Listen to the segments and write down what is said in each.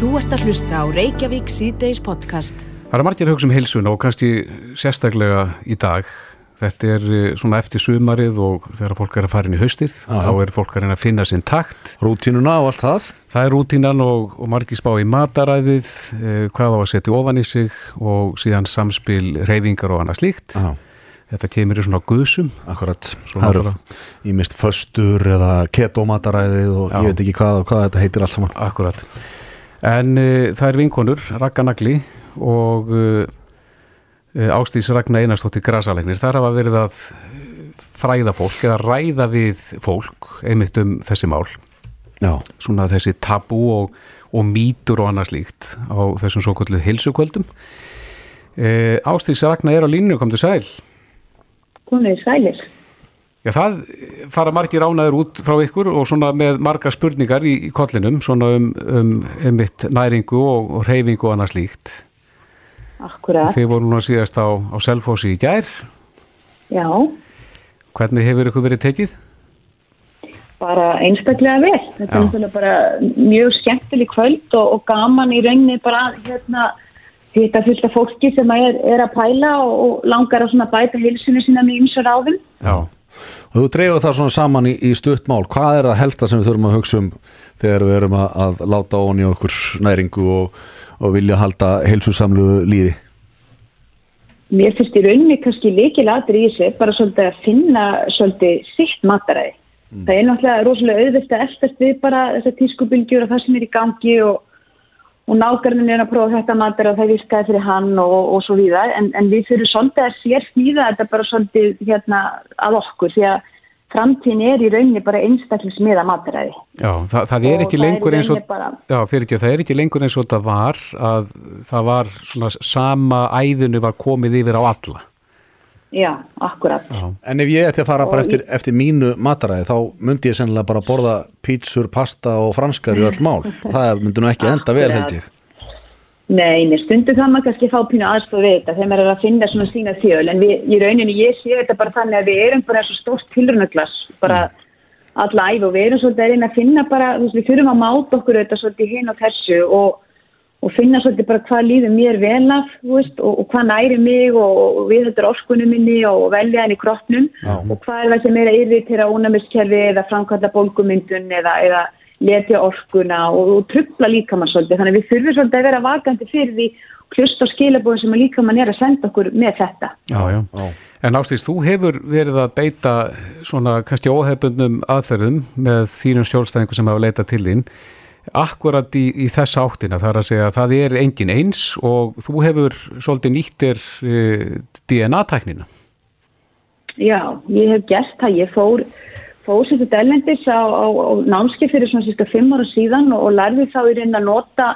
Þú ert að hlusta á Reykjavík síðdeis podcast. Það er margir hugsa um heilsuna og kannski sérstaklega í dag. Þetta er eh, svona eftir sumarið og þegar fólk er að fara inn í haustið, Já. þá er fólk að reyna að finna sinn takt. Rútínuna og allt það Það er rútínan og, og margir spá í mataræðið, eh, hvað á að setja ofan í sig og síðan samspil reyfingar og annað slíkt. Já, Þetta kemur í svona guðsum. akkurat Svo Það eru í mist föstur eða ketomataræðið og Já. ég veit ekki hvað og hvað þetta heitir allt saman Akkurat. En uh, það er vinkonur, Ragga Nagli og uh, Ástís Ragnar Einarstóttir Grasalegnir. Þar hafa verið að eh, fræða fólk eða ræða við fólk einmitt um þessi mál. Já, Svona þessi tabú og, og mýtur og annað slíkt á þessum svo kvöldu hilsukvöldum. Uh, Ástís Ragnar er á línu, kom til sæl. Komið sælir. Já, það fara margir ánaður út frá ykkur og svona með margar spurningar í, í kollinum, svona um, um einmitt næringu og, og reyfingu og annað slíkt. Akkurat. Þið voru núna síðast á, á Selfossi í gær. Já, Hvernig hefur ykkur verið tekið? bara einstaklega vel. Þetta Já. er bara mjög skemmtileg kvöld og, og gaman í rauninni bara hérna þetta fullt af fólki sem er, er að pæla og, og langar að bæta hilsinu sína með ymsar áðum. Já. Og þú dreifur það svona saman í, í stutt mál. Hvað er það helsta sem við þurfum að hugsa um þegar við erum að, að láta ón í okkur næringu og, og vilja halda heilsusamlu líði Mér finnst í rauninni kannski líkilatur í þessu bara svolítið að finna svolítið sitt mataræði. Það er náttúrulega rosalega auðvilt að elstast við bara þessar tískubylgjur og það sem er í gangi og, og nákvæmlega er að prófa þetta mataræði og það virkaði fyrir hann og, og svo víðar en, en við fyrir svolítið að sér smíða þetta bara svolítið hérna að okkur því að framtíðin er í rauninni bara einstaklega smiða mataræði. Já, það, það er Og ekki það í lengur eins og, bara- já, fyrir ekki, það er ekki lengur eins og þetta var að það var svona sama æðinu var komið yfir á alla. Já, akkurat. Já, En ef ég ætti að fara bara eftir, eftir mínu mataræði þá myndi ég sennilega bara borða pítsur, pasta og franskar í öll mál. Það myndi nú ekki enda vel held ég. Nei, mér stundu það maður kannski að fá pínu aðstof við þetta þegar maður er að finna svona sína þjöl. En við, í rauninni ég sé þetta bara þannig að við erum bara svo stórt tilrunaglass bara alla æf og við erum svolítið að að finna bara, þú veist, við þurfum að máta okkur þetta svolítið hinn og þessu og, og finna svolítið bara hvað líður mér vel af, veist, og, og hvað næri mig og, og við þetta orkunum minni og velja henni í kroppnum Já. og hvað er það sem er að irritera ónæmiskerfi eða framkvæmda bólgumyndun eða, eða letja orkuna og, og trubla líkamann svolítið. Þannig við þurfum svolítið að vera vakandi fyrir því klust og skilabóðin sem líkamann er að senda okkur með þetta. já, já. Já. En Ástís, þú hefur verið að beita svona kannski óhefbundnum aðferðum með þínum sjálfstæðingu sem hafa leitað til þín akkurat í, í þessa áttina þar að segja að það er engin eins og þú hefur svolítið nýttir uh, DNA-tæknina. Já, ég hef gert það. Ég fór, fór sér þetta ellendis á, á, á námski fyrir svona síska fimm ára síðan og, og lærði þá í reyna að nota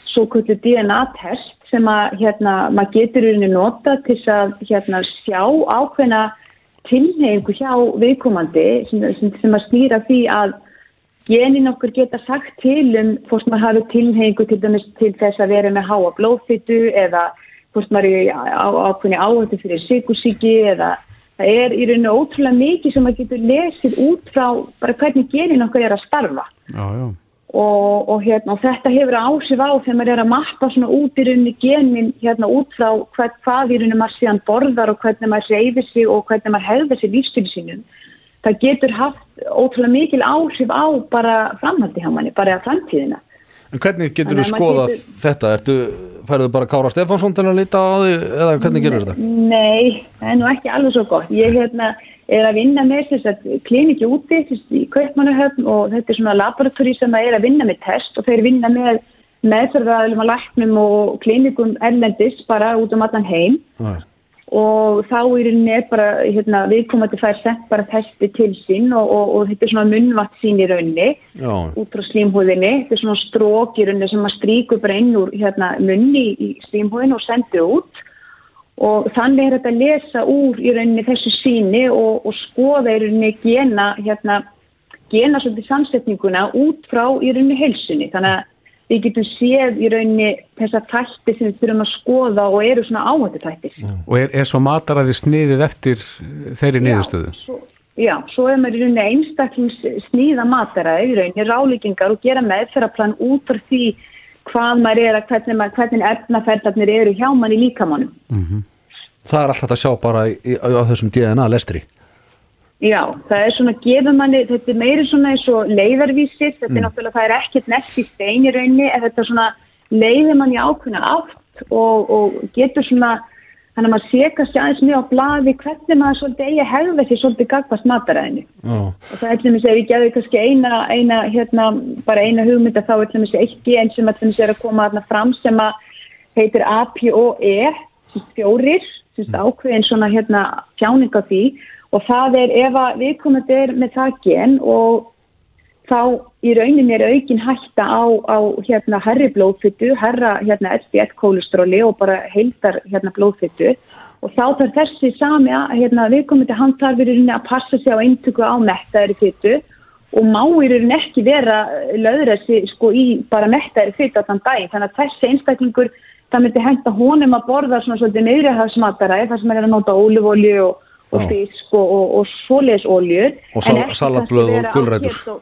svo kvöldu DNA-test sem að hérna, maður getur í reyna nota til að hérna, sjá ákveðna tilneyingu hjá viðkomandi sem, sem, sem að snýra því að genin okkur geta sagt til um hvort maður hafi tilneyingu til dæmis til þess að vera með háa blóðfytu eða hvort maður er ákveðni áhættu fyrir sikursíki eða það er í rauninu ótrúlega mikið sem maður getur lesið út frá bara hvernig genin okkur er að starfa Já, já. og, og, hérna, og þetta hefur áhrif á þegar maður er að mappa svona út í rauninni genin hérna út frá hvað, hvað í rauninni maður síðan borðar og hvernig maður reyfir sig og hvernig maður hefðir sig lífstíli sínum. Það getur haft ótrúlega mikil áhrif á bara framhaldi hjá manni, bara framtíðina. En hvernig getur þú skoðað getur- þetta? Ertu, færðu bara Kára Stefánsson til að líta á því eða hvernig gerur þetta? Nei, það er nú ekki alveg svo gott. Ég hérna, er að vinna með þess að klinikki úti þess, í Kaupmannahöfn og þetta er svona laboratóri sem er að vinna með test og þeir vinna með meðferðaðalum að læknum og klinikum erlendis bara út um allan heim Já. Og þá er bara hérna, viðkomandi fær sent bara testi til sín og, og, og þetta er svona munnvatt sín í rauninni Já. út frá slímhúðinni, þetta er svona strók í rauninni sem að stríkur bara inn úr hérna, munni í slímhúðin og sendur út. Og þannig er þetta að lesa úr í rauninni þessu síni og, og skoða í rauninni gena hérna, gena svolítið samsetninguna út frá í rauninni heilsunni. Þannig að við getum séð í rauninni þessa þætti sem við þurfum að skoða og eru svona áhættu þættir Og er, er svo mataræði sniðið eftir þeirri niðurstöðu? Já, svo, já, svo er maður í rauninni einstaklings sníða mataræði í rauninni ráleikingar og gera meðferðarplan út af því hvað maður er að hvernig, hvernig efnaferðarnir eru hjá mann í líkamannum. Það er allt þetta að sjá bara í, í, á þessum DNA lestri Já, það er svona gefur manni, þetta er meiri svona eins og leiðarvísir, þetta er náttúrulega, það er ekkert nest í stein í raunni, en þetta er svona leiðir manni ákveðna átt og, og getur svona, þannig að maður sekast aðeins mjög á blaði hvernig maður svolítið eigi að hegða því svolítið gagvast mataræðinu. Já, Og það er til dæmis ef ég gefði kannski eina, eina, hérna, bara eina hugmynda þá er til dæmis eitt gen sem að til dæmis er að koma þarna fram sem að heitir APOE, sem sagt fjórir, sem sagt ákveðin svona hérna tjáning á því og það er ef að viðkomandi er með það gen og þá í rauninni er aukin hætta á, á hérna herri blóðfyttu, herra hérna SDL kólestróli og bara heildar hérna blóðfyttu og þá þarf þessi sami að hérna viðkomandi rauninni að passa sig á eintöku á mettaðri fyttu og má í rauninni ekki vera löðræsi sko í bara mettaðri fyttu allan dag þannig að þessi einstaklingur það myndi henda honum að borða svona svolítið meðrihafsmatara þar sem er að nota ólífólju og, og fisk og, og, og svoleiðsólju Og sal- salatblöð og gulrætur.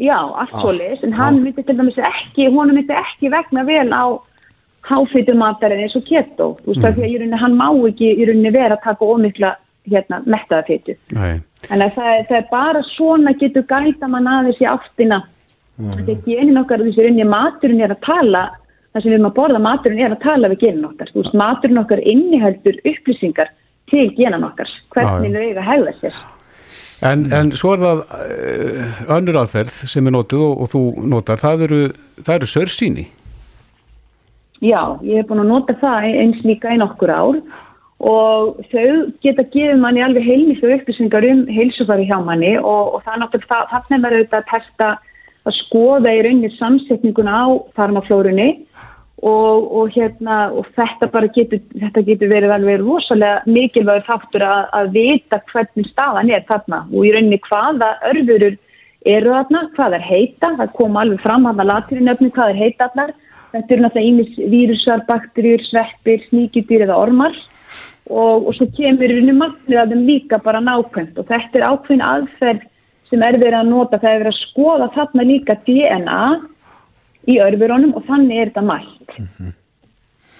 Já, allt Já. svoleiðis en hann myndi til dæmis ekki, honum myndi ekki vegna vel á háfitumatarinn eins og keto þú veist það því að rauninni hann má ekki í rauninni vera að taka ómikla hérna mettaða fytu Nei. Þannig að það það er bara svona getur gæta mann aðeins í áttina. Þetta er genin okkar og þessi rauninni maturinn er að tala, það sem við erum að borða maturinn er að tala við genin okkar. Veist, maturinn okkar inniheldur upplýsingar til genan okkar, hvernig þau eiga að hegða sér. En, en svo er það uh, önnur aðferð sem er notuð og, og þú notar, það eru, það eru sörsýni. Já, ég hef búin að nota það eins líka í nokkur ár og þau geta gefið manni alveg heilmiklu upplýsingar um heilsufari hjá manni og, og það er náttúrulega, þarna er maður auðvitað að testa að skoða í rauninni samsetninguna á farmaflórunni og, og hérna og þetta bara getur, þetta getur verið alveg rosalega mikilvægur þáttur að, að vita hvernig staðan er þarna. Og í rauninni hvaða örfurur eru þarna, hvað er heita, það kom alveg fram að latirinöfni hvað er heita allar, þetta eru náttúrulega ímis vírusar, bakterjur, sveppir, sníkjudýr eða ormar. Og, og svo kemur í rauninni magnir af þeim líka bara nákvæmt. Og þetta er ákveðin aðferð sem er verið að nota, það er verið að skoða þarna líka DNA í örfurunum og þannig er þetta mælt.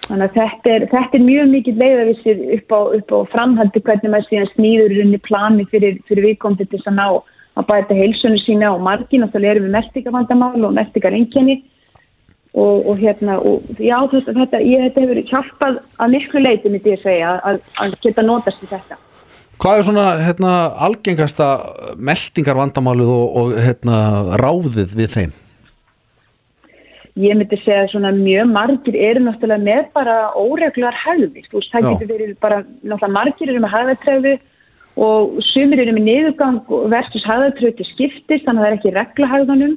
Þannig að þetta er, þetta er mjög mikið leiðavísir upp á, upp á framhaldi hvernig maður síðan snýður í rauninni plani fyrir, fyrir viðkomandi til þess að ná að bæta heilsunni sína og margin og þá erum við mertingavandamál og mertingarengjani og, og hérna og já þetta, þetta, ég, þetta hefur hjálpað að miklu leiti myndi ég segja að, að geta notast í þetta. Hvað er svona hérna, algengasta meldingarvandamálið og, og hérna, ráðið við þeim? Ég myndi segja svona mjög margir eru náttúrulega með bara óregluar hefði, þú veist, það getur verið bara náttúrulega margir eru með hefðatræfi og sumir eru með niðurgang versus hefðatræfi til skiptist þannig að það er ekki reglahæðunum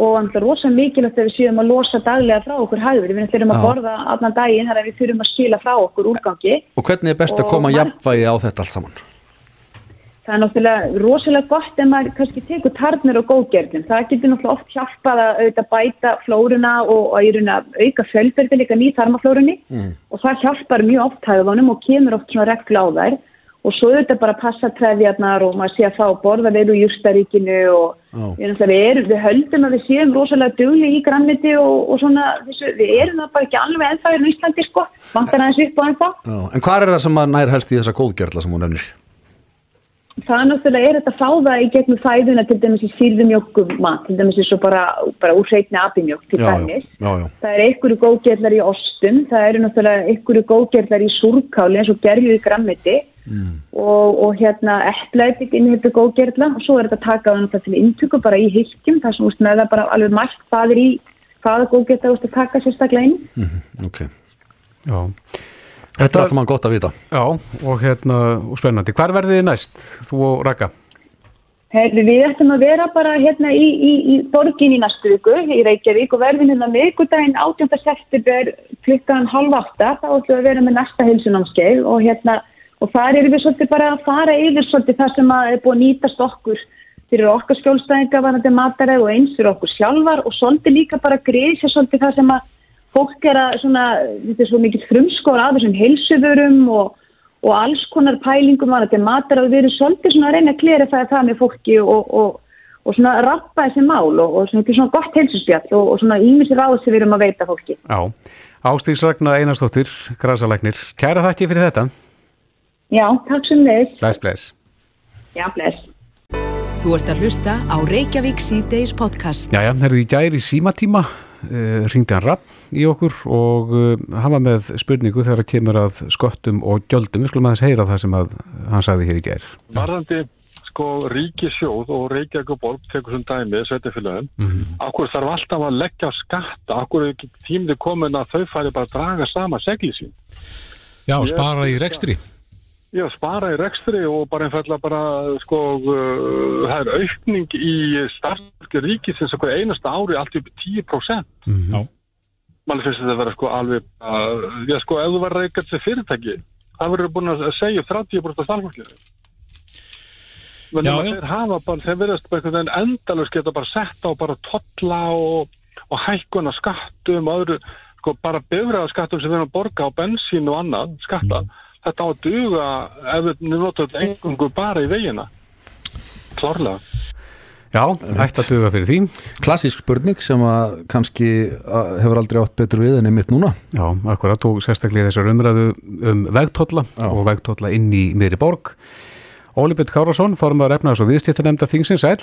og náttúrulega rosa mikilvægt að við séum að losa daglega frá okkur hæður, við þurfum að borða allan daginn þar að við þurfum að skila frá okkur úrgangi. Og hvernig er best að Og koma marg- jafnvægi á þetta allt saman? Það er náttúrulega rosalega gott ef maður kannski tekur tarnir og góðgerðin. Það getur náttúrulega oft hjálpað að auðvitað bæta flóruna og að auka fjölferðileika í tarmaflórunni Mm. og það hjálpar mjög oft hæðunum og kemur oft svona reglu á þær og svo auðvitað bara passa trefjarnar og maður sé að fá að borða vel úr jústaríkinu og Já. við, erum, við höldum að við séum rosalega dugli í grannmiti og, og svona þessu, við erum það bara ekki alveg ennþá í Íslandi sko, vantar aðeins upp á ennþá. Já. En hvað er það sem að nær helst í þessa góðgerla sem hún nefnir? Það náttúrulega er þetta að fá það í gegnum fæðuna til dæmis í sýrðumjókum mat, til dæmis eins og bara, bara úr hreitni abimjók til Já, já, dæmis. já, já. Það er einhverju góðgerlar í ostum, það eru náttúrulega einhverju góðgerlar í súrkáli eins og gerju í grammiti mm. og, og hérna eplaðið inn í þetta góðgerla og svo er þetta að taka það náttúrulega til inntöku bara í hilkjum, það sem úst með það bara alveg mætt hvað er í, hvaða góðgerla úst að taka sérstaklega inn. Mm, ok. Já. Þetta er allt saman gott að vita. Já, og hérna, og spennandi. Hvar verðið þið næst, þú og Raka? Herri, við ættum að vera bara hérna í, í, í borgin í næstu viku í Reykjavík og verðum hérna miðgudaginn 18. september klukkan halv átta þá ætlum við að vera með næsta heilsunámskeið og hérna og þar erum við svolítið bara að fara yfir svolítið það sem að er búið að nýtast okkur fyrir okkar skjólstæðinga varandi mataræð og eins fyrir okkur sjálfar og svolítið líka bara greiðsja svolítið það sem að fólk er að svona, þetta er svo mikið frumskóra af þessum heilsuvörum og og alls konar pælingum var þetta matar og við erum svolítið svona að reyna að klera það, það með fólki og, og, og svona rappa þessi mál og, og svona, svona gott heilsuspjall og, og svona ímisir ráð sem við erum að veita fólki. Já, Ástíks Ragnar Einarstóttir, græsalæknir. Kæra þakki fyrir þetta. Já, takk sem þess. Bless, bless. Já, bless. Þú ert að hlusta á Reykjavík C-Days podcast. Jæja, herðu í gæri símatíma, uh, ringdi hann Rapp í okkur og uh, hann var með spurningu þegar það kemur að skottum og gjöldum. Við skulum aðeins heyra það sem að hann sagði hér í gæri. Varðandi sko ríkisjóð og Reykjavíkuborg tekur sem dæmi, sveitafélagin mm. -hmm. okkur þarf alltaf að leggja skatta okkur er ekki tímið komin að þau færi bara að draga sama segli sín Já, Ég- spara í rekstri. Já, spara í rekstri og bara einfallega bara sko, uh, það er aukning í starfsfólki ríkisins okkur einasta ári allt upp í 10% Já. mann finnst þetta að vera sko alveg uh, já sko, ef þú var reykjað sér fyrirtæki það verður búin að segja upp 30% af starfsfólkinu. Men Já, já, já. þeir hafa bara, þeir verðast bara einhvern veginn endalus geta bara sett á bara tolla og, og hækkuna skattum og öðru, sko bara bifræða skattum sem erum að borga á bensín og annað skatta, þetta á að duga ef við notum engungu bara í vegina klárlega Já, ætti að duga fyrir því. Klassísk spurning sem að kannski hefur aldrei átt betur við en einmitt núna Já, akkurat tók sérstaklega þessar umræðu um vegtólla Já. og vegtólla inn í miðri borg. Óli Björn Kárásson, formar efnaðs og viðstýttanemnda þingsins, sæl.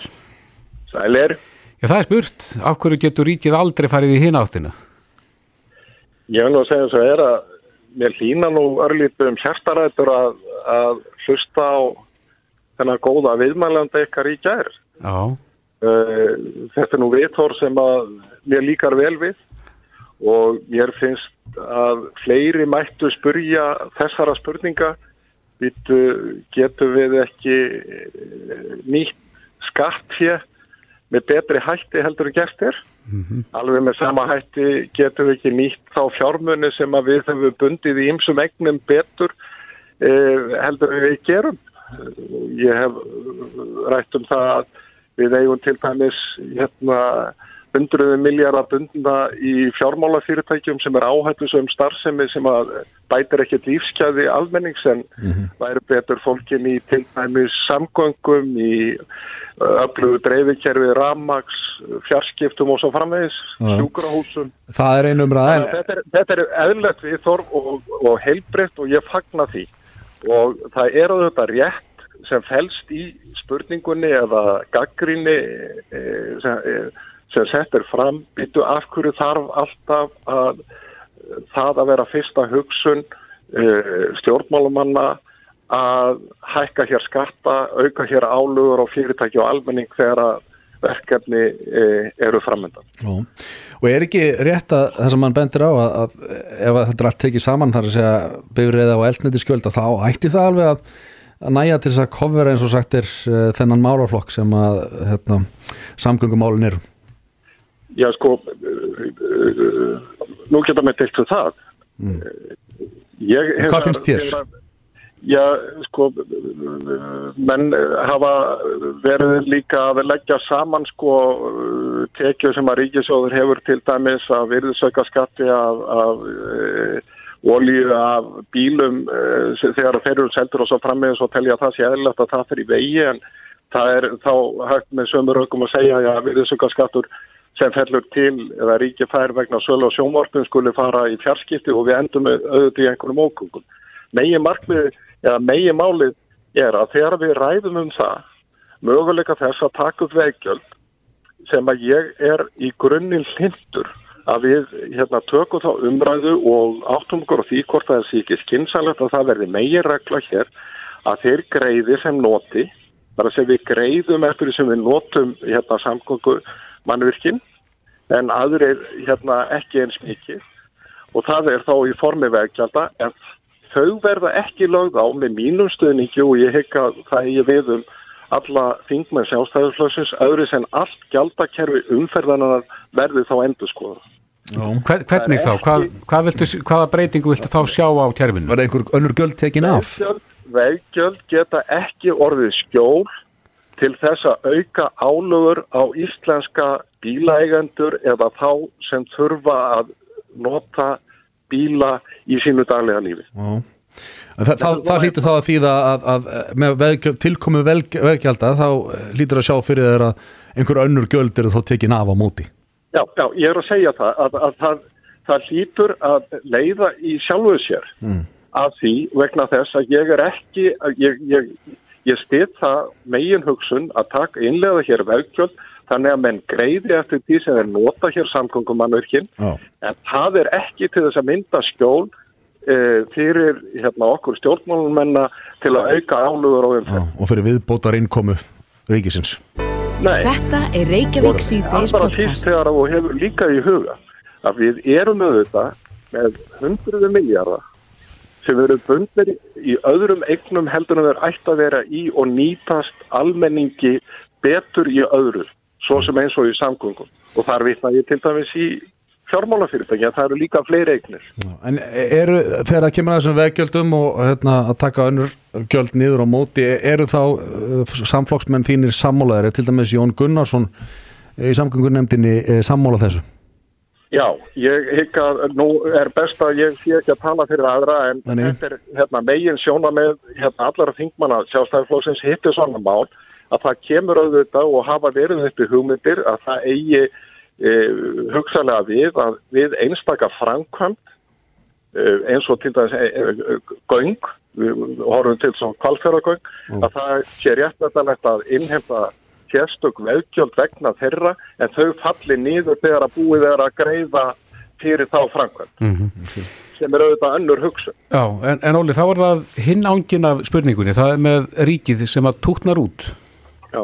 Sælir, Já, það er spurt, af hverju getur ríkið aldrei farið í hina áttina? ég vil nú segja þess að er að mér hlýna nú örlítið um hjartarætur að, að hlusta á þennan góða viðmælanda ykkar í gær. Já, Uh, þetta er nú viðhór sem að mér líkar vel við og mér finnst að fleiri mættu spurja þessara spurninga getum við ekki eh, nýtt skatt hér með betri hætti heldur en gert er. Alveg með sama hætti getum við ekki nýtt þá fjármunni sem við höfum bundið í ymsum egnum betur eh, heldur en við gerum. Ég hef rætt um það að við eigum til dæmis hérna hundruðu miljardar bundna í fjármálafyrirtækjum sem er áhættu sem starfsemi sem að bætir ekkert lífskeiði almennings en væri betur fólkin í til dæmis samgöngum í öflugu dreifikerfi, ramags, fjarskiptum og svo framvegis, sjúkrahúsum. Það er einum ræð Þannig að Þetta er, þetta er eðlert viðþorf og, og heilbreytt og ég fagna því. Og það er auðvitað rétt sem felst í spurningunni eða gaggrinni e, sem, e, sem settir fram byttu af hverju þarf alltaf að það að vera fyrsta hugsun e, stjórnmálumanna að hækka hér skatta, auka hér álugur og fyrirtæki og almenning þegar að verkefni e, eru framöndan. Já. Og er ekki rétt að það sem mann bendir á að, að ef þetta er allt tekið saman þar að segja bifriða og eldnættiskjöld að þá ætti það alveg að, að næja til þess að kofvera eins og sagt er uh, þennan málaflokk sem að hérna, samgöngumálin eru. Já, sko, uh, uh, nú geta með deilt um það. Ég hef- Hvað finnst þér? Já, sko, menn hafa verið líka að leggja saman, sko, tekjur sem að ríkisjóður hefur til dæmis að virðisauka skatti af, af olíu af bílum þegar þeir eru seldur og svo frammiðis og telja að það sé eðlilegt að það fyrir vegi en það er þá hægt með sömur aukum að segja að virðisauka skattur sem fellur til eða ríki fær vegna sölu og sjónvarpum skuli fara í fjarskipti og við endum auðvitað í einhvernum ókungum. Megin markmið eða megin málið er að þegar við ræðum um það möguleika þess að taka upp veggjöld sem að ég er í grunninn hlindur að við hérna, tökum þá umræðu og áttum okkur á því hvort það er sér ekki skynsælegt að það verði megin regla hér að þeir greiði sem noti þar að segja við greiðum eftir því sem við notum hérna, samgöngu mannvirkin en aðrir hérna, ekki eins mikið og það er þá í formi veggjalda en þau verða ekki lögð á með mínum stuðningi og ég hekka það ég við um alla þingmenn sjálfstæðurflössins öðru sem allt gjaldakerfi umferðanar verði þá endur skoða. Hver, hvernig þá? Hvað, hvað viltu, hvaða breytingu viltu þá sjá á kjærfinu? Var einhver önnur göld tekin af? Veggjöld geta ekki orðið skjól til þess að auka álugur á íslenska bílaeigendur eða þá sem þurfa að nota bíla í sínu daglega lífi. En það, það, það hlýtur þá að þýða að, að, að með veggjöld, tilkomu veggjalda þá hlýtur að sjá fyrir þeirra einhver önnur göld eru þó tekin af á móti. Já, já, ég er að segja það að, að það, það hlýtur að leiða í sjálfuð sér mm. að því vegna þess að ég er ekki, ég, ég, ég stið það megin hugsun að taka innlega hér veggjöld þannig að menn greiði eftir því sem er nota hér samgöngumannverkin oh. en það er ekki til þess að mynda skjól e, fyrir hérna, okkur stjórnmálumenna til að auka álugur á umfæð. Og fyrir viðbótar innkomu ríkisins. Nei. Þetta er Reykjavík C-Days podcast. Það er fyrst þegar þú hefur líka í huga að við erum auðvitað með hundruðu miljardar sem eru bundnir í öðrum eignum heldur en þeir ætti að vera í og nýtast almenningi betur í öðru, svo sem eins og í samgöngum. Og þar vitna ég til dæmis í fjármálafyrirtækja, það eru líka fleiri eignir. En eru, þegar það kemur að þessum veggjöldum og hérna, að taka önnur gjöld niður á móti, eru þá uh, samflokksmenn þínir sammálaðir, til dæmis Jón Gunnarsson í samgöngunemdini uh, sammála þessu? Já, ég hygg að nú er best að ég sé ekki að tala fyrir aðra en Þannig. þetta er hérna, megin sjóna með hérna, allara þingmanna sjálfstæðarflóksins hittu svona mál að það kemur auðvitað og hafa verið þetta hugmyndir að það eigi e, hugsalega við að við einstakar framkvæmt e, eins og til dæmis e, e, göng, við horfum til svona kvalfjörðagöng, mm. að það sé réttvægt að innhemta sérstök veðkjöld vegna þeirra en þau falli nýður þegar að búið er að greiða fyrir þá framkvæmt mm -hmm. sem er auðvitað önnur hugsun. Já, en, en Óli, þá er það hinn ángin af spurningunni, það er með ríkið sem að tútnar út. Já.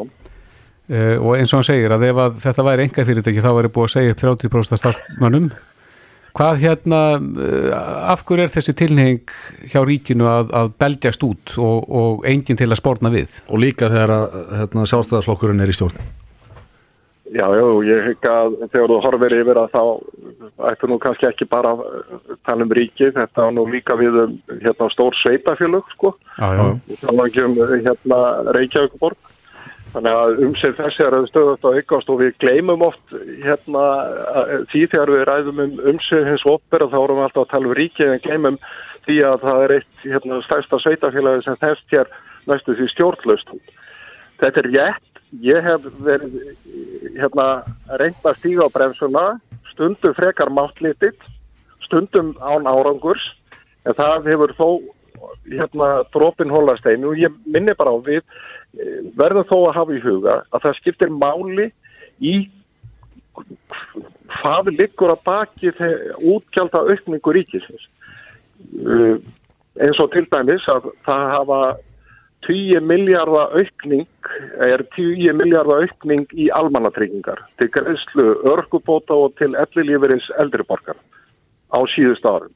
Uh, og eins og hann segir að ef að þetta væri enga fyrirtæki þá væri búið að segja upp 30% starfsmannum hvað hérna uh, af hverju er þessi tilheng hjá ríkinu að, að belgjast út og, og enginn til að spórna við? Og líka þegar að hérna, sjálfstæðarflokkurinn er í stjórn. Já, já, ég ekki að þegar þú horfir yfir að þá ættu nú kannski ekki bara að tala um ríki þetta er nú líka við um hérna stór sveitafélög sko. Já, já. og þá ekki um hérna Reykjavík Þannig að umsett þessi er að stöðast á aukast og við gleymum oft hérna, því þegar við ræðum um umsett hins opera þá erum við alltaf að tala um ríkið en gleymum því að það er eitt hérna, stærsta sveitafélagi sem þess hér næstu því stjórnlaust. Þetta er rétt. Ég hef verið hérna, reynd að stíga á bremsuna, stundum frekar máttlítið, stundum án árangurs en það hefur þó hérna, drópin hólasteinu og ég minni bara á við verður þó að hafa í huga að það skiptir máli í hvað liggur að baki útgjald að aukningu ríkisins. Uh, eins og til dæmis að það hafa 10 miljardar aukning er 10 miljardar aukning í almannatryggingar til greiðslu örgubóta og til ellilífurins eldriborgar á síðust árum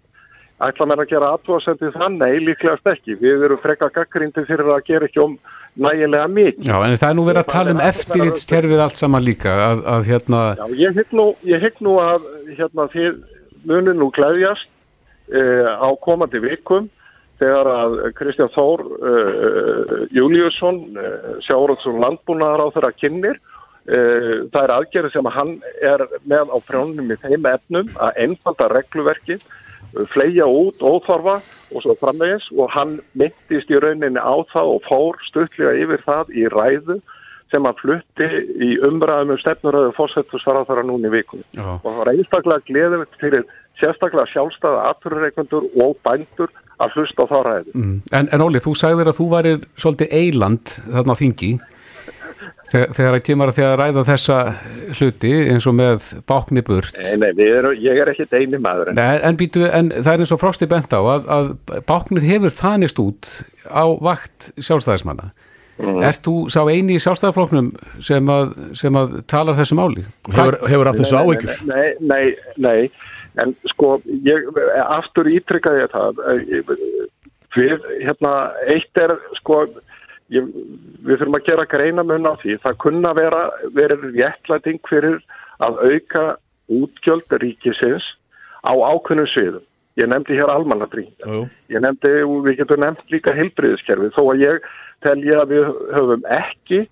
ætla mér að gera aðtóðasendi þannig líklegast ekki, við erum frekka gaggrindi fyrir að gera ekki um nægilega mikið. Já, en það er nú verið að tala um eftirritskerfið allt saman líka að, að hérna... Já, ég hygg nú, nú að hérna þið munir nú glæðjast eh, á komandi vikum þegar að Kristján Þór uh, Júliusson uh, Sjárótsson landbúnaðar á þeirra kynir uh, það er aðgerið sem hann er með á prjónum í þeim efnum að einfalda regluverkið fleia út óþorfa og svo framvegis og hann myndist í rauninni á það og fór stuttlega yfir það í ræðu sem hann flutti í umræðum um stefnuröðu fórsettusfaraðara núni vikunni. Já. Og það var einstaklega gleðilegt fyrir sérstaklega sjálfstæða aturreikundur og bændur að hlusta á það ræðu. Mm. En, en Óli, þú sagðir að þú varir svolítið eiland þarna á þingi Þegar, að kemur að því að ræða þessa hluti eins og með bákni burt Nei, nei, er, ég er ekki eini maður en. Nei, en, býtu, en það er eins og frosti bent á að, að báknið hefur þanist út á vakt sjálfstæðismanna mm. Erst þú sá eini í sjálfstæðarfloknum sem að, sem að tala þessu máli? Hefur, hefur af þessu áhyggjur? Nei, nei, nei, en sko ég, aftur ítrykkaði ég það við, hérna, eitt er sko ég, við þurfum að gera greina mun á því. Það kunna vera verið réttlæting fyrir að auka útgjöld ríkisins á ákunnum sviðum. Ég nefndi hér almannatringar. Ég nefndi, við getum nefnt líka heilbriðiskerfið, þó að ég telja að við höfum ekki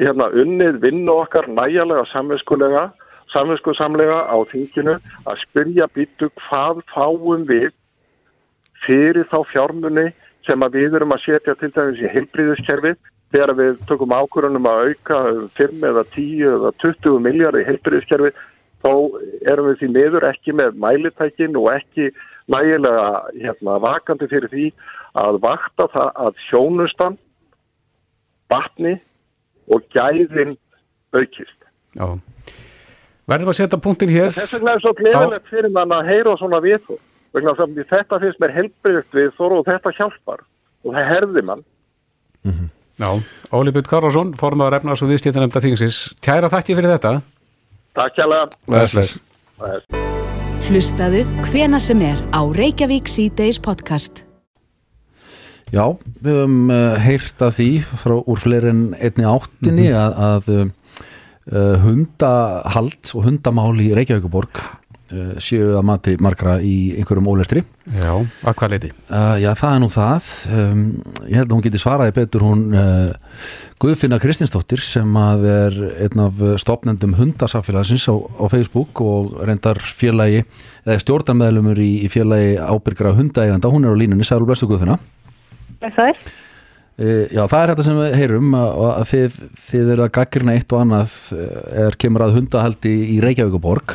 hérna, unnið vinnu okkar næjalega samvinskulega, samvinskusamlega á þinginu að spyrja býtu hvað fáum við fyrir þá fjármunni sem að við erum að setja til dæmis í heilbríðiskerfið þegar við tökum ákvörunum að auka 5 eða 10 eða 20 miljard í heilbríðiskerfið þá erum við því meður ekki með mælitækin og ekki nægilega hérna, vakandi fyrir því að vakta það að sjónustan, batni og gæðin aukist. Já. Verðum að setja punktin hér. Þess vegna er svo gleðilegt fyrir mann að heyra svona viðþór. Vegna að þetta finnst mér helbriðt viðþór og þetta hjálpar og það herði mann. Mm -hmm. Já, Óli Björn Karlsson, formadur efnars og viðstýttanemnda þingsins. Kæra þakki fyrir þetta. Takk hjálpa. Hlustaðu hvena sem er á Reykjavík C-Days podcast. Já, við höfum uh, heyrt að því frá úr fleirin einni áttinni mm -hmm. að, að uh, hundahald og hundamál í Reykjavíkuborg séu að mati margra í einhverjum ólestri. Já, að hvað leiti? Uh, já, það er nú það. Um, ég held að hún geti svaraði betur. Hún uh, Guðfinna Kristinsdóttir sem að er einn af stopnendum hundasafélagsins á, á Facebook og reyndar félagi eða stjórnarmeðlumur í, í félagi ábyrgra hundaeganda, hún er á línunni, Sælur Blestu Guðfinna. Það er Uh, já, það er þetta sem við heyrum að, að þið, þið eru að gaggrina eitt og annað er kemur að hundahaldi í Reykjavíkuborg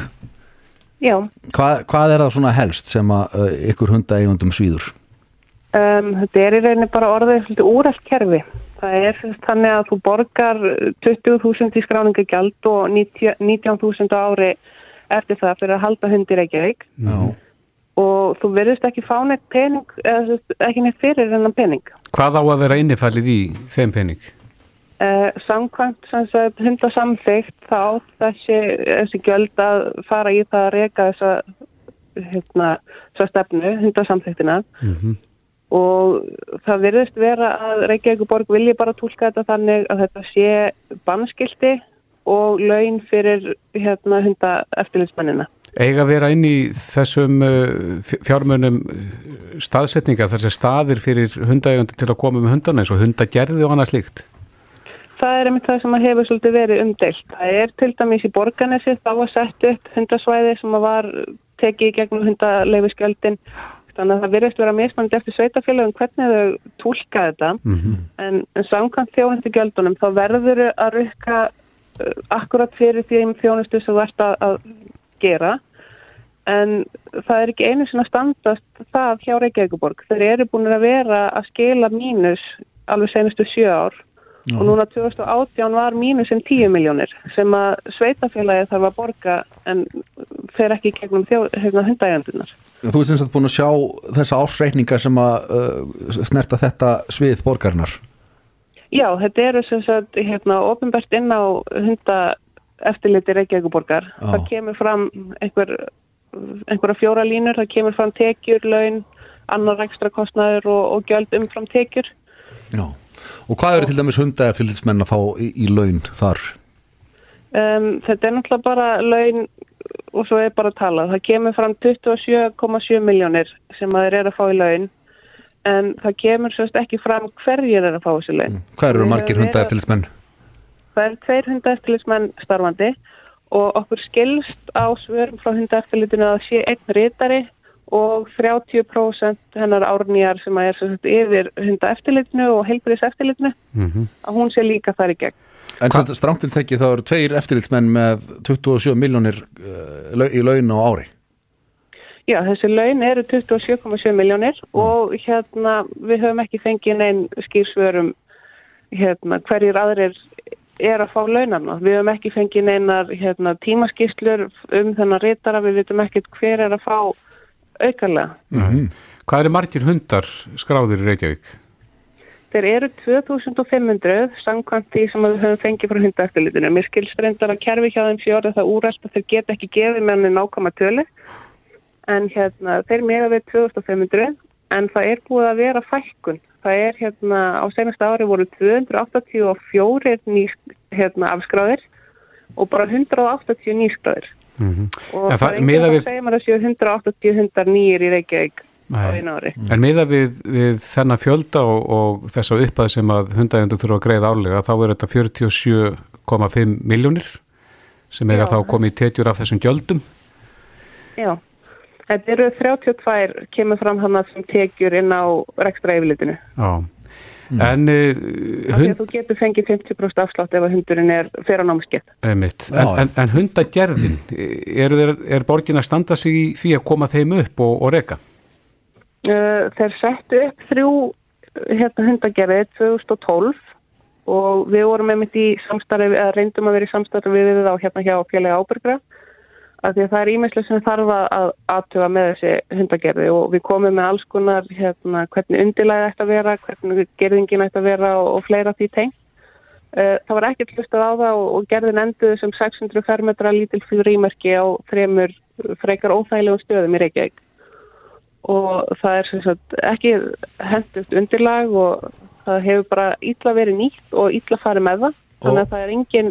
Já. Hva, hvað er það svona helst sem að uh, ykkur hundaegundum svíður? Um, þetta er í rauninni bara orðið úrælt kerfi. Það er þannig að þú borgar 20.000 í skráningagjald og 19.000 ári eftir það fyrir að halda hundi Reykjavík. Já og þú verðist ekki fá neitt pening eða ekki neitt fyrir enn pening. Hvað á að vera innifælið í þeim pening? Uh, samkvæmt hundasamþygt þá þessi, þessi gjöld að fara í það að reyka þessa, hérna, þessa stefnu, hundasamþygtina mm -hmm. og það verðist vera að Reykjavík borg vilji bara tólka þetta þannig að þetta sé bannskildi og laun fyrir hérna, hunda eftirlitsmennina. Ega vera inn í þessum fjármönum staðsetninga þar sem staðir fyrir hundaegundi til að koma með hundana eins og hundagerði og annað slíkt? Það er einmitt það sem að hefur svolítið verið umdelt. Það er til dæmis í borganessi þá að setja upp hundasvæði sem að var tekið í gegnum hundaleifiskjöldin. Þannig að það virðist vera mismandi eftir sveitafélagum hvernig þau tólka þetta. Mm -hmm. En, en samkvæmt þjónustu gjöldunum þá verður að rukka uh, akkurat fyrir því þjónustu sem þú ert að, að gera. En það er ekki einu sinna standast það hjá Reykjavíkuborg. Þeir eru búin að vera að skila mínus alveg senustu sjö ár og núna 2018 var mínus sem 10 miljónir sem að sveitafélagi þarf að borga en fer ekki gegnum hérna, hundægjandunar. Þú ert sem sagt búin að sjá þessa ásreikninga sem að uh, snerta þetta svið borgarinnar? Já, þetta eru sem sagt hérna, ofinbært inn á hundaeftirliti Reykjavíkuborgar. Það kemur fram einhver, einhverja fjóra línur, það kemur fram tekjur, laun, annar ekstra kostnæður og, og gjöld umfram tekjur. Já. Og hvað eru til dæmis hundafylgismenn að fá í, í laun þar? Um, þetta er náttúrulega bara laun og svo er bara að tala. Það kemur fram 27,7 miljónir sem að þeir eru að fá í laun en það kemur sérst ekki fram hverjir er að fá þessi laun. Mm. Hvað eru margir hundafylgismenn? Það eru tveir hundafylgismenn starfandi og okkur skilst á svörum frá hundafylgitinu að sé einn rítari og 30% hennar árnýjar sem er sagt, yfir hunda eftirlitinu og heilbriðs eftirlitinu mm -hmm. að hún sé líka þar í gegn. En strántil tekki þá eru tveir eftirlitsmenn með 27 miljónir uh, í laun á ári? Já, þessi laun eru 27,7 miljónir mm. og hérna við höfum ekki fengið neinn skýrsvörum hérna, hverjir aðrir er að fá launarna. Við höfum ekki fengið neinar hérna, tímaskýrslur um þennan rítara, við veitum ekkert hver er að fá aukarlega. Mm -hmm. Hvað eru margir hundar skráðir í Reykjavík? Þeir eru 2500 samkvæmt því sem við höfum fengið frá hundaeftirlitinu. Mér skilst reyndar að kerfi hjá þeim fjóra það úræst að þeir geta ekki gefið með henni nákvæma tölu en hérna, þeir meða við 2500 en það er búið að vera fælkun. Það er hérna á senast ári voru 284 ný hérna, afskráðir og bara 180 nýskráðir. Mm -hmm. og ja, það er einhverjum að segja maður að séu 180 hundar nýjir í Reykjavík á einu ári. En miða við, við þennan fjölda og, og þess að uppað sem að hundægjandu þurfa að greiða álega þá er þetta 47,5 miljónir sem er að þá komið í tetjur af þessum gjöldum Já, Þetta eru 32 kemur fram hann sem tekjur inn á rekstra yfirlitinu. Já, en uh, Hund... Þú getur fengið 50% afslátt ef að hundurinn er fyrir á Já, en, en, en hundagerðin, er, er, er borgin að standa sig í því að koma þeim upp og, og reka? Uh, þeir settu upp þrjú hérna, hundagerðið 2012 og við vorum einmitt í samstarfi, eða reyndum að vera í samstarfi við þá hérna hjá félagi ábyrgra af því að það er ímestlega sem þarf að aðtuga með þessi hundagerði og við komum með alls konar hérna, hvernig undirlæði ætti að vera, hvernig gerðingin ætti að vera og, og fleira því tengt. Uh, það var ekkert hlustað á það og, og gerðin enduði sem 600 fermetra lítil fyrir ímerki á þremur frekar óþægilegum stöðum í Reykjavík og það er sagt ekki hendugt undirlag og það hefur bara ítla verið nýtt og ítla farið með það þannig að það er engin,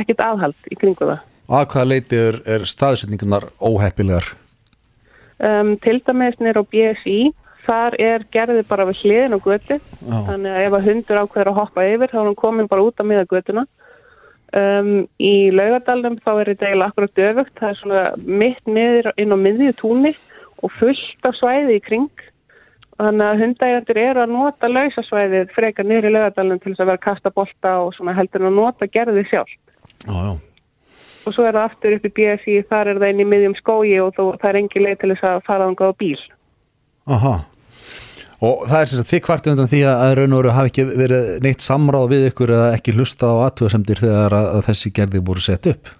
ekkert aðhald í kringu það. Að hvaða leiti er, er staðsetningunar óheppilegar? Um, til dæmis nýr á BSI þar er gerðið bara við hliðin á götu Já. þannig að ef að hundur ákveður að hoppa yfir þá er hann komin bara út á miða götuna um, í laugardalum þá er þetta eiginlega akkurat döfugt það er svona mitt miður inn á miðju túnni og fullt af svæði í kring þannig að hundægjandur eru að nota lausasvæðið frekar niður í laugardalum til þess að vera að kasta bolta og svona heldur að nota gerðið sjálf Já, já. Og svo er það aftur upp í BSI þar er það inn í miðjum skógi og þó, það er engin leið til þess að fara þangað á bíl. Aha. Og það er sem sagt þið kvartið undan því að raun og veru hafi ekki verið neitt samráð við ykkur eða ekki hlusta á aðtöðasemdir þegar að, þessi gerði voru sett upp.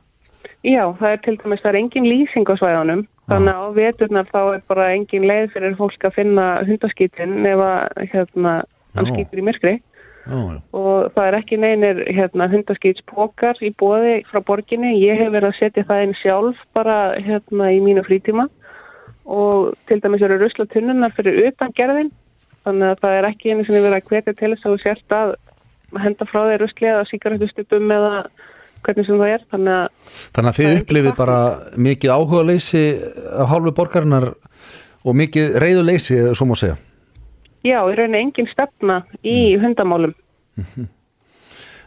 Já, það er til dæmis, það er engin lýsing á svæðunum, þannig að á veturnar þá er bara engin leið fyrir fólk að finna hundaskítin ef að hérna, hann skýtur í myrkri Já, já. og það er ekki neynir hérna, hundaskítspokar í bóði frá borginni. Ég hef verið að setja það inn sjálf bara hérna í mínu frítíma og til dæmis eru ruslatunnunar fyrir utan gerðin, þannig að það er ekki einu sem ég verið að hvetja til þess að þú sért að henda frá þeir rusli eða síkaretustupum eða hvernig sem það er, þannig að Þannig að þið er upplifið bara mikið áhuga leysi af hálfu borgarinnar og mikið reyðu leysi, svo má segja. Já, í rauninni engin stefna í hundamálum.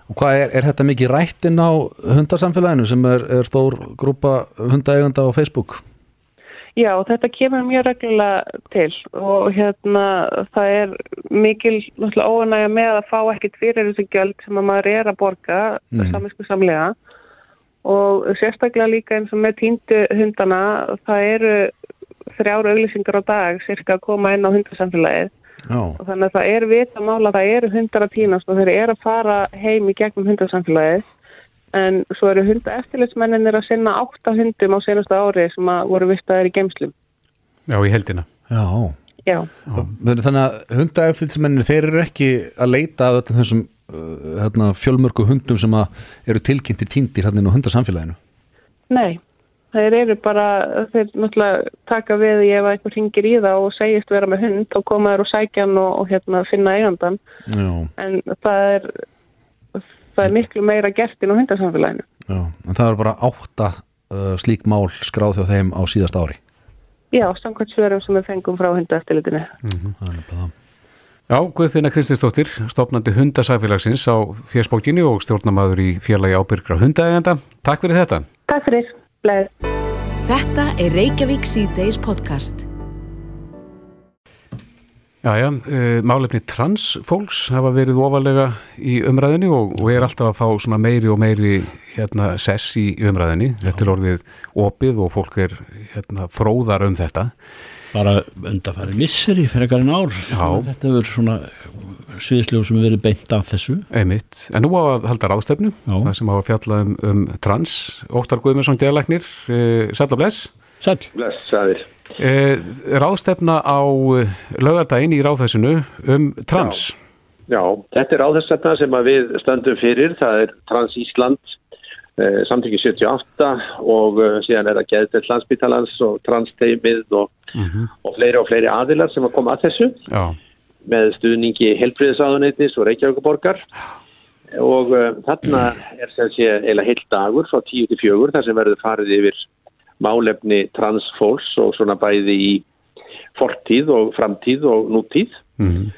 Og hvað er, er þetta mikið rættin á hundasamfélaginu sem er, er stór grúpa hundaeganda á Facebook? Já, þetta kemur mjög reglulega til og hérna það er mikil óanægja með að fá ekkit fyrir þessu gjöld sem að maður er að borga mm. saminsku samlega og sérstaklega líka eins og með týndu hundana það eru þrjára auglýsingar á dag cirka að koma inn á hundasamfélagið Já, og þannig að það er vita mála að það eru hundar að týnast og þeir eru að fara heim í gegnum hundarsamfélagið en svo eru hunda eftirlitsmenninir að sinna átta hundum á senastu ári sem að voru vistaðir í geimslum. Já, í heldina. já. Já, Þannig að hundaeftilsmennir þeir eru ekki að leita að öllum þessum uh, hérna, fjölmörgu hundum sem að eru tilkynnti týndir hérna á hundasamfélaginu. nei, þeir eru bara, þeir náttúrulega taka við ef að einhver ringir í það og segist vera með hund og koma þér og sækja hann og, og hérna finna eigandan Já, en það er, það er miklu meira gert inn á hundarsamfélaginu. já. En það er bara átta uh, slík mál skráð hjá þeim á síðast ári. Já, samkvæmt svörum sem við fengum frá hundaeftirlitinu. Það er bara það. Já, Guðfinna Kristinsdóttir, stopnandi hundasæfélagsins á fjörsbókinu og stjórnamaður í félagi ábyrgra hundaegenda. Takk fyrir þetta. Takk fyrir, bleið. Þetta er Reykjavík C-Days podcast. Jæja, uh, málefni transfólks hafa verið ofalega í umræðinni og, og er alltaf að fá svona meiri og meiri hérna, sess í umræðinni. Þetta er orðið opið og fólk er hérna, fróðar um þetta. bara undarfæri misseri frekar en ár Já. þetta verður svona sviðsljóð sem verið beint af þessu Einmitt. En nú á að halda ráðstefnu, Já. það sem á að fjalla um, um trans. Óttar Guðmundsson, djæðlæknir, uh, sæll og bless. Blessaðir. Uh, ráðstefna á uh, lögadaginn í ráðhæsinu um trans. Já, þetta er áðurstefna sem að við stöndum fyrir, það er Trans Ísland, eh, samtökið 78 og eh, síðan er það Geðdelt Landsbítalans og Trans Teimið og, og fleiri og fleiri aðilar sem að koma að þessu Já, með stuðningi helbriðisáðuneytis og Reykjavíkuborgar og uh, þarna er sem sé eila heilt dagur frá 10 til 4 þar sem verður farið yfir málefni transfólks og svona bæði í fortíð og framtíð og nútíð. Mhm.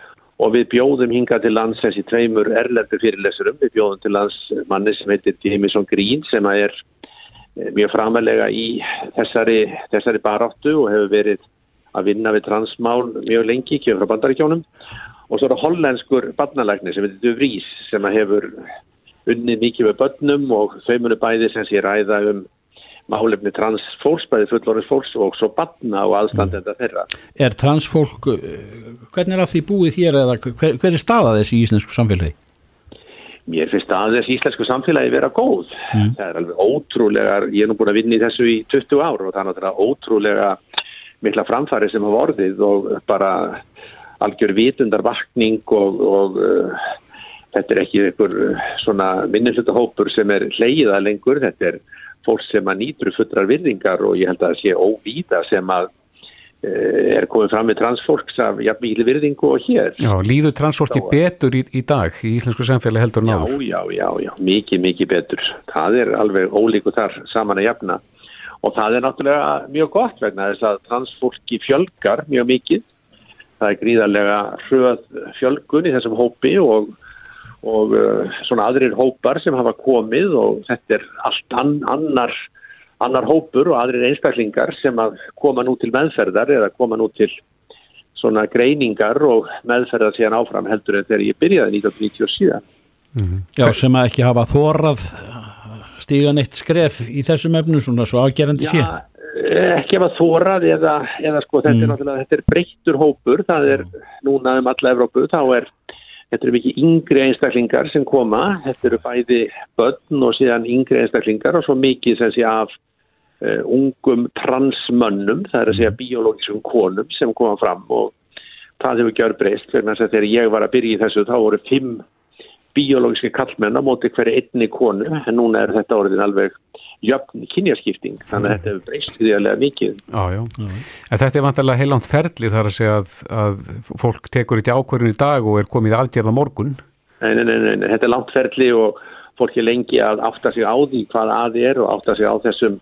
og við bjóðum hinga til lands þessi tveimur erlendur fyrirlesurum, við bjóðum til lands manni sem heitir Jameson Green sem er eh, mjög framalega í þessari, þessari baráttu og hefur verið að vinna við transmál mjög lengi, kemur frá bandaríkjónum og svo er það hollenskur barnalækni sem heitir Duvrís sem hefur unnið mikið með börnum og þau munu bæði sem sé ræða um málefni transfólks, bæði fullorðis fólks og svo barna og aðstandenda þeirra. Er transfólk, uh, hvernig er að því búið hér eða hver, hver er staða þessi í íslensku samfélagi? Mér finnst að þessi íslensku samfélagi vera góð. Mm. Það er alveg ótrúlega, ég er nú búin að vinna í þessu í 20 ár og það er náttúrulega ótrúlega mikla framfæri sem hafa orðið og bara algjör vitundarvakning og, og uh, þetta er ekki einhver uh, svona minnilutahópur sem er hleyða lengur, þetta er fólk sem að nýtur fullrar virðingar og ég held að það sé óvíða sem að uh, er komið fram með transfólks af jafnvíli virðingu og hér. Já, líður transfólki betur í, í dag í íslensku samfélagi heldur náður? Já, já, já, já, mikið, mikið betur. Það er alveg ólíku þar saman að jafna og það er náttúrulega mjög gott vegna þess að transfólki fjölgar mjög mikið það er gríðarlega hröð fjölgun í þessum hópi og, og uh, svona aðrir hópar sem hafa komið og þetta er allt an, annar, annar hópur og aðrir einstaklingar sem að koma nú til meðferðar eða koma nú til svona greiningar og meðferðar síðan áfram heldur en þegar ég byrjaði 1997. Mm -hmm. Já, sem að ekki hafa þórað stígan eitt skref í þessum efnum svona svo ágerandi síðan. Já, ekki ef að þórað eða, eða sko þetta mm. er náttúrulega þetta er breyttur hópur, það er núna um alla Evrópu, þá er þetta eru mikið yngri einstaklingar sem koma þetta eru bæði börn og síðan yngri einstaklingar og svo mikið sem sé af uh, ungum transmönnum, það er að segja mm. biológiskum konum sem koma fram og það hefur gjör breyst, þegar ég var að byrja í þessu þá voru fimm biológiski kallmenn á móti hverju einni konu en núna er þetta orðin alveg jöfn kynjaskipting, þannig að þetta hefur breyst viðjarlega mikið. Já, já, en þetta er vantilega heilant ferli þar að segja að, að fólk tekur þetta ákverðin í dag og er komið aðgerða morgun. Nei, nei, nei, nei, þetta er langt ferli og fólk er lengi að átta sig á því hvað að er og átta sig á þessum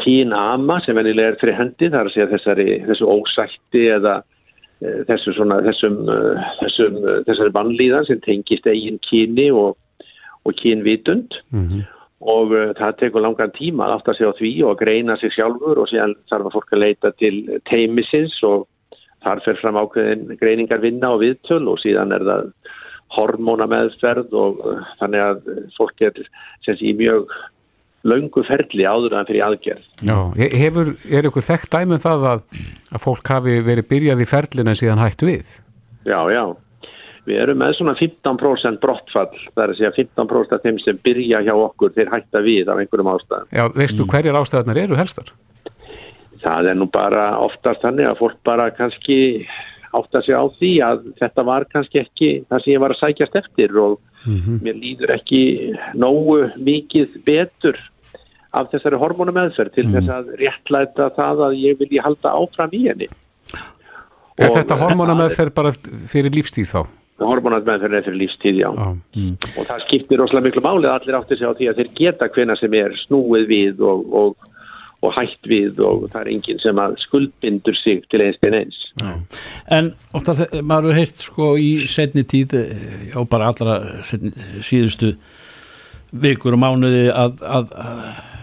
kynama sem venilega er fyrir hendi, þar að segja þessari, þessu ósætti eða þessu svona, þessum, eh, þessum, eh, þessari vannlíðan sem tengist eigin kyni og, og kynvitund mm -hmm. og það tekur langan tíma að átta sig á því og að greina sig sjálfur og síðan þarf að fólk að leita til teimisins og þar fer fram ákveðin greiningar vinna og viðtöl og síðan er það hormóna meðferð og þannig að fólk er sé mjög laungu ferli áður en fyrir aðgerð. Já, hefur, er ykkur þekkt dæmum það að, að fólk hafi verið byrjað í ferlinu en síðan hægt við? Já, já. Við erum með svona 15% brottfall, það er að segja 15% af þeim sem byrja hjá okkur þeir hætta við af einhverjum ástæðum. Já, veistu mm. hverjar ástæðunar eru helstar? Það er nú bara oftast þannig að fólk bara kannski átta sig á því að þetta var kannski ekki það sem ég var að sækjast eftir og mm -hmm. mér líður ekki nógu mikið betur af þessari hormonumeðferð til mm. þess að réttlæta það að ég vilji halda áfram í henni. Er og þetta hormonumeðferð bara fyrir lífstíð þá? Hormonumeðferð er fyrir lífstíð, já. Ah. Mm. Og það skiptir rosalega miklu málið að allir átti sig á því að þeir geta hvena sem er snúið við og, og, og hætt við og það er enginn sem að skuldbindur sig til einst en eins. Já. En ofta maður hefur heilt sko í setni tíð eh, bara allra setni, síðustu vikur og mánuði að, að, að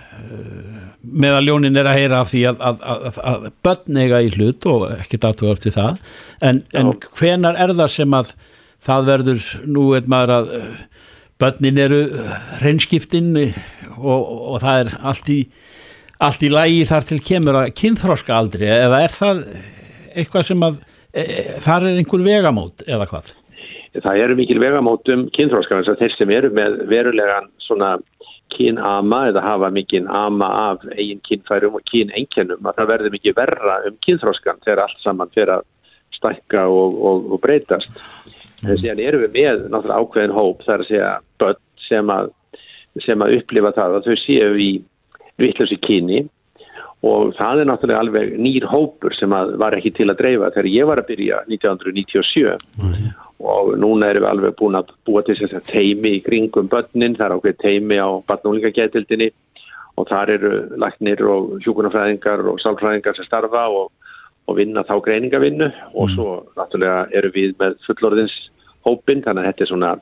meðal ljónin er að heyra af því að, að, að, að börn eiga í hlut og ekki datua eftir það. En, en hvenar er það sem að það verður, nú er maður að börnin eru reynskiptin og, og það er allt í, allt í lægi þar til kemur að kynþróska aldrei eða er það eitthvað sem að e, þar er einhver vegamót eða hvað? Það eru mikil vegamót um kynþróska þess að þeir sem eru með verulegan svona kynama eða hafa mikinn ama af eigin kynfærum og kynengjönum að það verður mikið verra um kynþróskan þegar allt saman fyrir að stækka og, og, og breytast. Þannig að síðan erum við með náttúrulega ákveðin hóp þar að segja börn sem að, sem að upplifa það að þau séu í vittlösi kyni og það er náttúrulega alveg nýr hópur sem var ekki til að dreifa þegar ég var að byrja 1997 mm og núna erum við alveg búin að búa til þess að teimi í kringum börnin, það er ákveð teimi á barnúlingagætildinni og þar eru læknir og hjókunarfræðingar og sálfræðingar sem starfa og, og vinna þá greiningavinnu og mm. svo náttúrulega eru við með fullorðins hópin, þannig að þetta er svona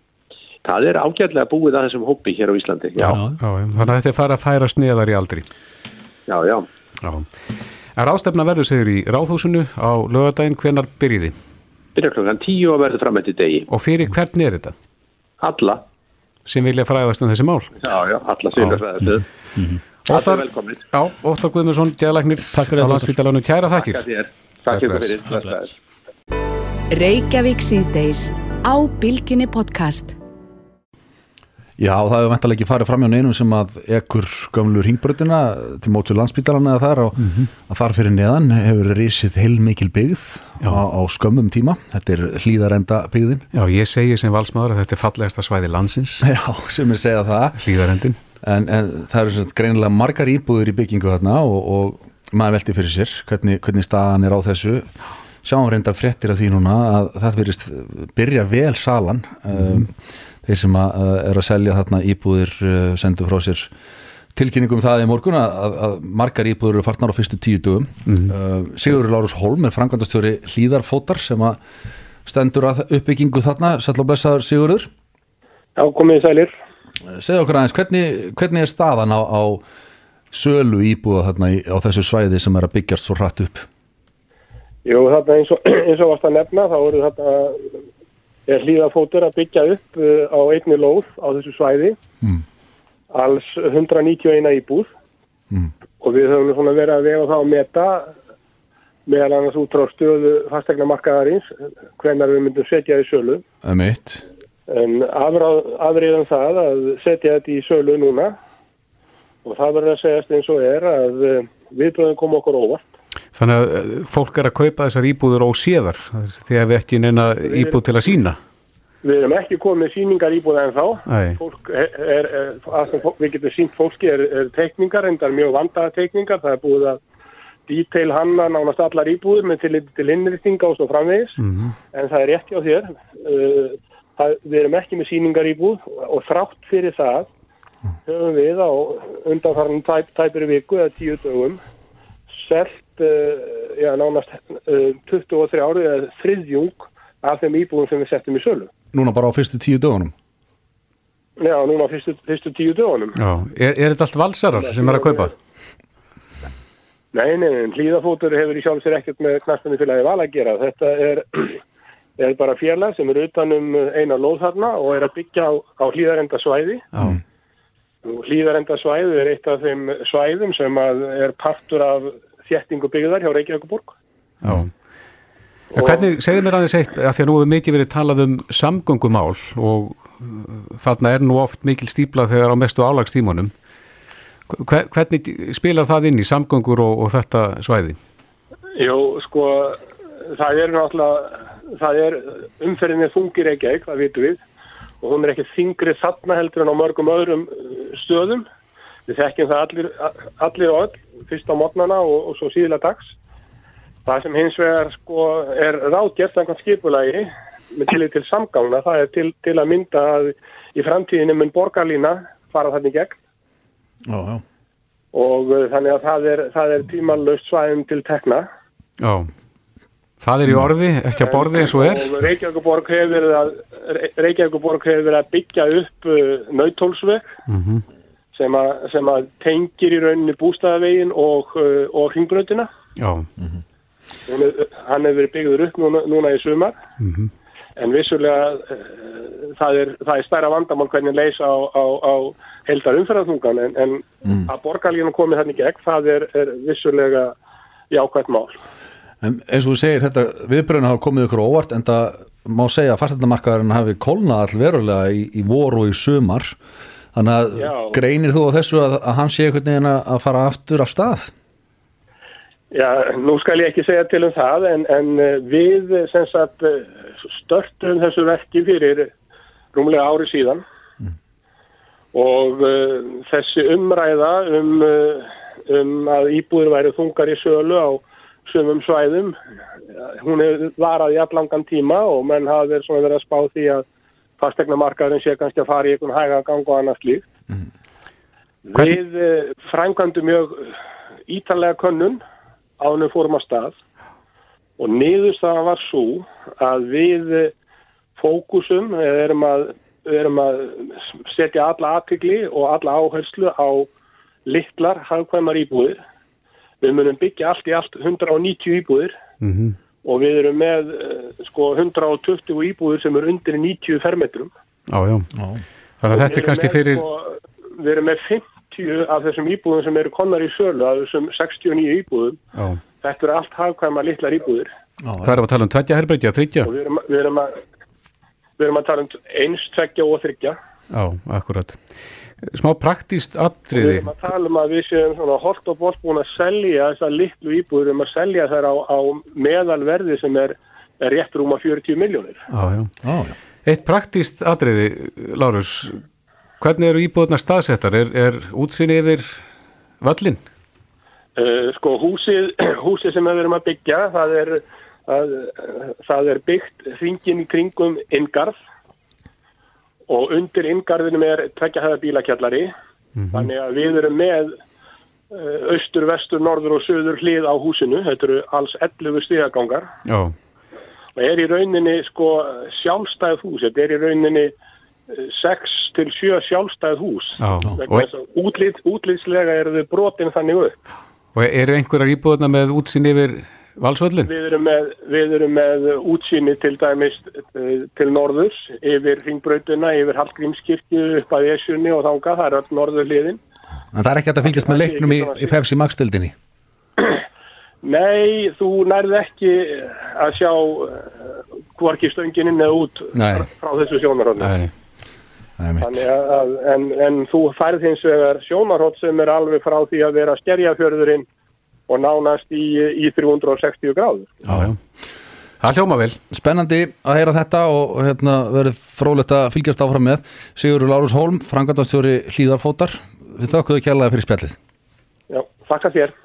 það er ágætlega búið að þessum hópi hér á Íslandi. Já, Já, þannig að þetta er fara að færa sneðar í aldri. já, já. Já. En ráðstefna verður segur í Ráðhúsinu á lögadaginn hvenar byrjiði Byrja klokkan tíu og verður fram eftir degi. og fyrir hvern er þetta Alla. sem vilja fræðast um þessi mál? Já, já, alla sýndarfræðastöð. Alla Óttar- velkomnir. Já, Óttar Guðmundsson, djæðlagnir Takk fyrir á þetta, landsbytalanum, kæra þakkir. Takk þér. Takk fyrir. Reykjavík síðdeis á Bilginni podcast. Já, það hefur vantalega ekki farið fram hjá neinum sem að ekkur gömlu ringbröðina til mótsu landsbítalana eða þar og að þar fyrir neðan hefur risið heilmikil byggð á, á skömmum tíma. Þetta er hlýðarenda byggðin. Já, ég segi sem valsmaður að þetta er fallegasta svæði landsins, Já, sem er segja það. hlýðarendin. En, en það eru greinilega margar íbúður í byggingu þarna og, og maður velti fyrir sér hvernig, hvernig staðan er á þessu. Sjáum reyndar fréttir af því núna að það verist byrja vel salan. Um, þeir sem að, er að selja þarna íbúðir uh, sendu frá sér tilkynningum um það í morgun að, að, að margar íbúður eru farnar á fyrstu tíu dögum. Uh, Sigurður Lárus Holm er frangandastjóri hlýðarfótar sem að stendur að uppbyggingu þarna. Sæll og blessaður Sigurður. Já, komið sælir. Segðu okkur aðeins, hvernig, hvernig er staðan á, á sölu íbúða þarna í, á þessu svæði sem er að byggjast svo hratt upp? Jú, þarna eins og, eins og varst að nefna, þá eru þarna er hlýðafótur að byggja upp uh, á einni lóð á þessu svæði. Mm. Alls 191 íbúð Mm. og við höfum verið að vega það að meta meðal annars út frá stöðu fastegna markaðarins hvenar við myndum setja í sölu. Eitt. En afriðum það að setja þetta í sölu núna og það verður að segjast eins og er að uh, viðbröðum kom okkur óvart. Þannig að eh, fólk er að kaupa þessar íbúður óséðar að við ekki neina íbúð til að sína. Við erum ekki komið síningar íbúða en þá. Er, er, að sem við getum sínt fólki er, er teikningar, endar mjög vandaða teikningar. Það er búið að detail hanna nánast allar íbúður með til, til innrýstinga og svo framvegis. Mhm. En það er rétt hjá þér. Uh, það, við erum ekki með síningar íbúð og þrátt fyrir það höfum við á undanfarnum tæp, tæpiri viku eða tíu dögum selt já, nánast uh, 23 árið eða þriðjung af þeim íbúðum sem við settum í sölu. Núna bara á fyrstu tíu dögunum. Já, núna á fyrstu, fyrstu tíu dögunum. Já, er, er þetta allt valsarar sem er að kaupa? Nei, nei, nei, hlýðafótur hefur í sjálf sér ekkert með knastunni félagi val að gera. Þetta er, er bara félag sem er utan um eina lóð þarna og er að byggja á, á hlýðarenda svæði. Já. Og Hlýðarenda svæði er eitt af þeim svæðum sem að er partur af þéttingu byggðar hjá Reykjavíkuborg. Já. En hvernig, segðu mér aðeins eitt, að því að nú hefur mikið verið talað um samgöngumál og uh, þarna er nú oft mikil stípla þegar á mestu álagstímanum. Hver, hvernig spilar það inn í samgöngur og, og þetta svæði? Jú, sko, það er náttúrulega, það er umferðinni þungir Reykjavík, það vitum við, og hún er ekki þingri þarna heldur en á mörgum öðrum uh, stöðum. Við þekkjum það allir, allir og öll, fyrst á mótnana og, og svo síðlega dags. Það sem hins vegar sko er ráðgert samkvæmt skipulagi með tillit til samgangna, það er til, til að mynda að í framtíðinu mun borgarlína fara þannig gegn Já, já. og uh, þannig að það er, það er tímanlaust svæðum til tekna. Já. Það er í orði, ekki að borði eins og er. Reykjavíkuborg hefur verið að, Reykjavíkuborg hefur verið að byggja upp uh, nautólsveg Mm sem, að, sem að tengir í rauninni bústæðavegin og, uh, og hringbröndina. Já. Hún er- Hann hefur verið byggður upp núna, núna í sumar Mhm. en vissulega uh, það, er, það er stærra vandamál hvernig leysa á, á, á heldar umferðarþungan en, en að borgarlínu komið þannig gegn það er, er vissulega jákvæmt mál. En eins og þú segir, þetta viðbröðin hafa komið ykkur óvart en það má segja að fasteignamarkaðurinn hafi kolnað all verulega í, í voru og í sumar. Þannig að Já. greinir þú á þessu að, að hann sé einhvern veginn að fara aftur af stað? Já, nú skal ég ekki segja til um það en, en eh, við eh, sem sagt eh, störtum þessu verki fyrir rúmlega ári síðan og uh, þessi umræða um, um að íbúður væri þungar í sölu á sumum svæðum hún hefur varað í allangan tíma og menn svona verið að spá því að fastegna markaðurinn sé kannski að fara í einhvern hæga gang og annars líkt. Við uh, frængandum mjög ítalega könnun ánum fórum að stað og niðurstaðan var svo að við eh, fókusum erum að erum að setja alla aðkygli og alla áherslu á litlar hagkvæmar íbúðir. Við munum byggja allt í allt 190 íbúðir Mm og við erum með eh, sko 120 íbúðir sem er undir 90 fermetrum. Já, já. Þannig að þetta er kannski fyrir, Sko, við erum með 50 af þessum íbúðum sem eru konar í sölu, af þessum 69 íbúðum. já, Þetta eru allt hagkvæma litlar íbúðir. hvað er að tala um tveggja herbergja, þryggja? Og við erum, við erum, að, við erum að tala um eins, tveggja og þryggja. Já, akkurat. Smá praktíst Við atriði. erum að tala um að við séum svona holt og bolt búin að selja þessar litlu íbúður, við erum að selja þær á, á meðalverði sem er, er rétt rúma 40 miljónir. Já, já. Eitt praktíst atriði, Lárus, hvernig eru íbúðuna staðsettar? Er, er útsinni yfir völlin? Uh, sko húsið, húsið sem við erum að byggja, það er, það, það er byggt hringin í kringum inngarð og undir inngarðinum er tvekja hæða bílakjallari. Þannig að við erum með uh, austur, vestur, norður og söður hlið á húsinu. Þetta eru alls 11 stigagangar. Já, og er í rauninni sko sjálfstæð hús, þetta er í rauninni 6 til 7 sjálfstæð hús útlít, útlýtslega eru þau brotin þannig upp og eru einhverjar íbúðuna með útsinni yfir valsvöllin? við erum með, við erum með útsýni til dæmis eh, til norðurs yfir ringbrautuna, yfir Hallgrímskirkju upp að Esjunni og þanga, það er öll norður hliðin En það er ekki að fylgjast með leiknum í, í Pepsi Max-dildinni Nei, þú nærð ekki að sjá uh, hvorki stöngin inn eða út Nei. frá þessu Það að, en, en þú færð hins vegar sjónarhótt sem er alveg frá því að vera skerjafjörðurinn og nánast í, í 360 gráður. já, já. Það hljóma vel. Spennandi að heyra þetta og hérna, verður frólægt að fylgjast áfram með Sigurður Lárus Hólm, frangandastjóri Hlíðarfótar Við þökkuðu kjærlega fyrir spjallið Já, þakka þér.